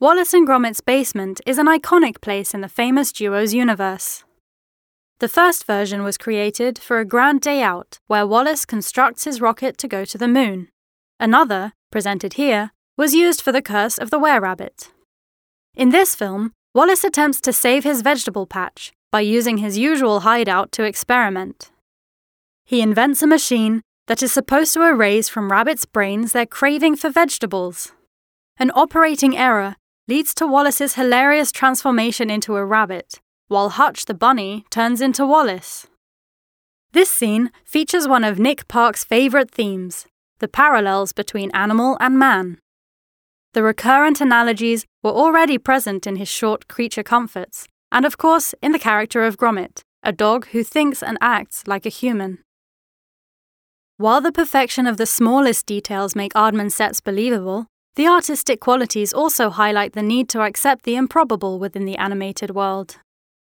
Wallace and Gromit's basement is an iconic place in the famous duo's universe. The first version was created for a grand day out where Wallace constructs his rocket to go to the moon. Another, presented here, was used for the curse of the were rabbit. In this film, Wallace attempts to save his vegetable patch by using his usual hideout to experiment. He invents a machine that is supposed to erase from rabbits' brains their craving for vegetables. An operating error leads to Wallace's hilarious transformation into a rabbit, while Hutch the bunny turns into Wallace. This scene features one of Nick Park's favourite themes the parallels between animal and man. The recurrent analogies were already present in his short Creature Comforts, and of course in the character of Gromit, a dog who thinks and acts like a human. While the perfection of the smallest details make Aardman sets believable, the artistic qualities also highlight the need to accept the improbable within the animated world.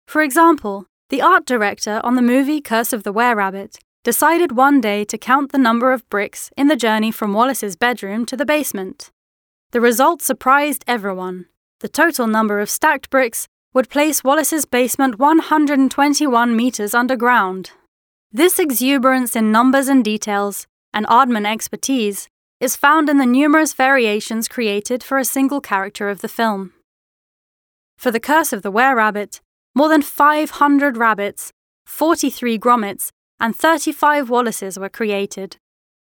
For example, the art director on the movie Curse of the Were Rabbit decided one day to count the number of bricks in the journey from Wallace's bedroom to the basement. The result surprised everyone. The total number of stacked bricks would place Wallace's basement 121 meters underground. This exuberance in numbers and details, and Aardman expertise, is found in the numerous variations created for a single character of the film. For The Curse of the Were Rabbit, more than 500 rabbits, 43 Gromits, and 35 Wallaces were created.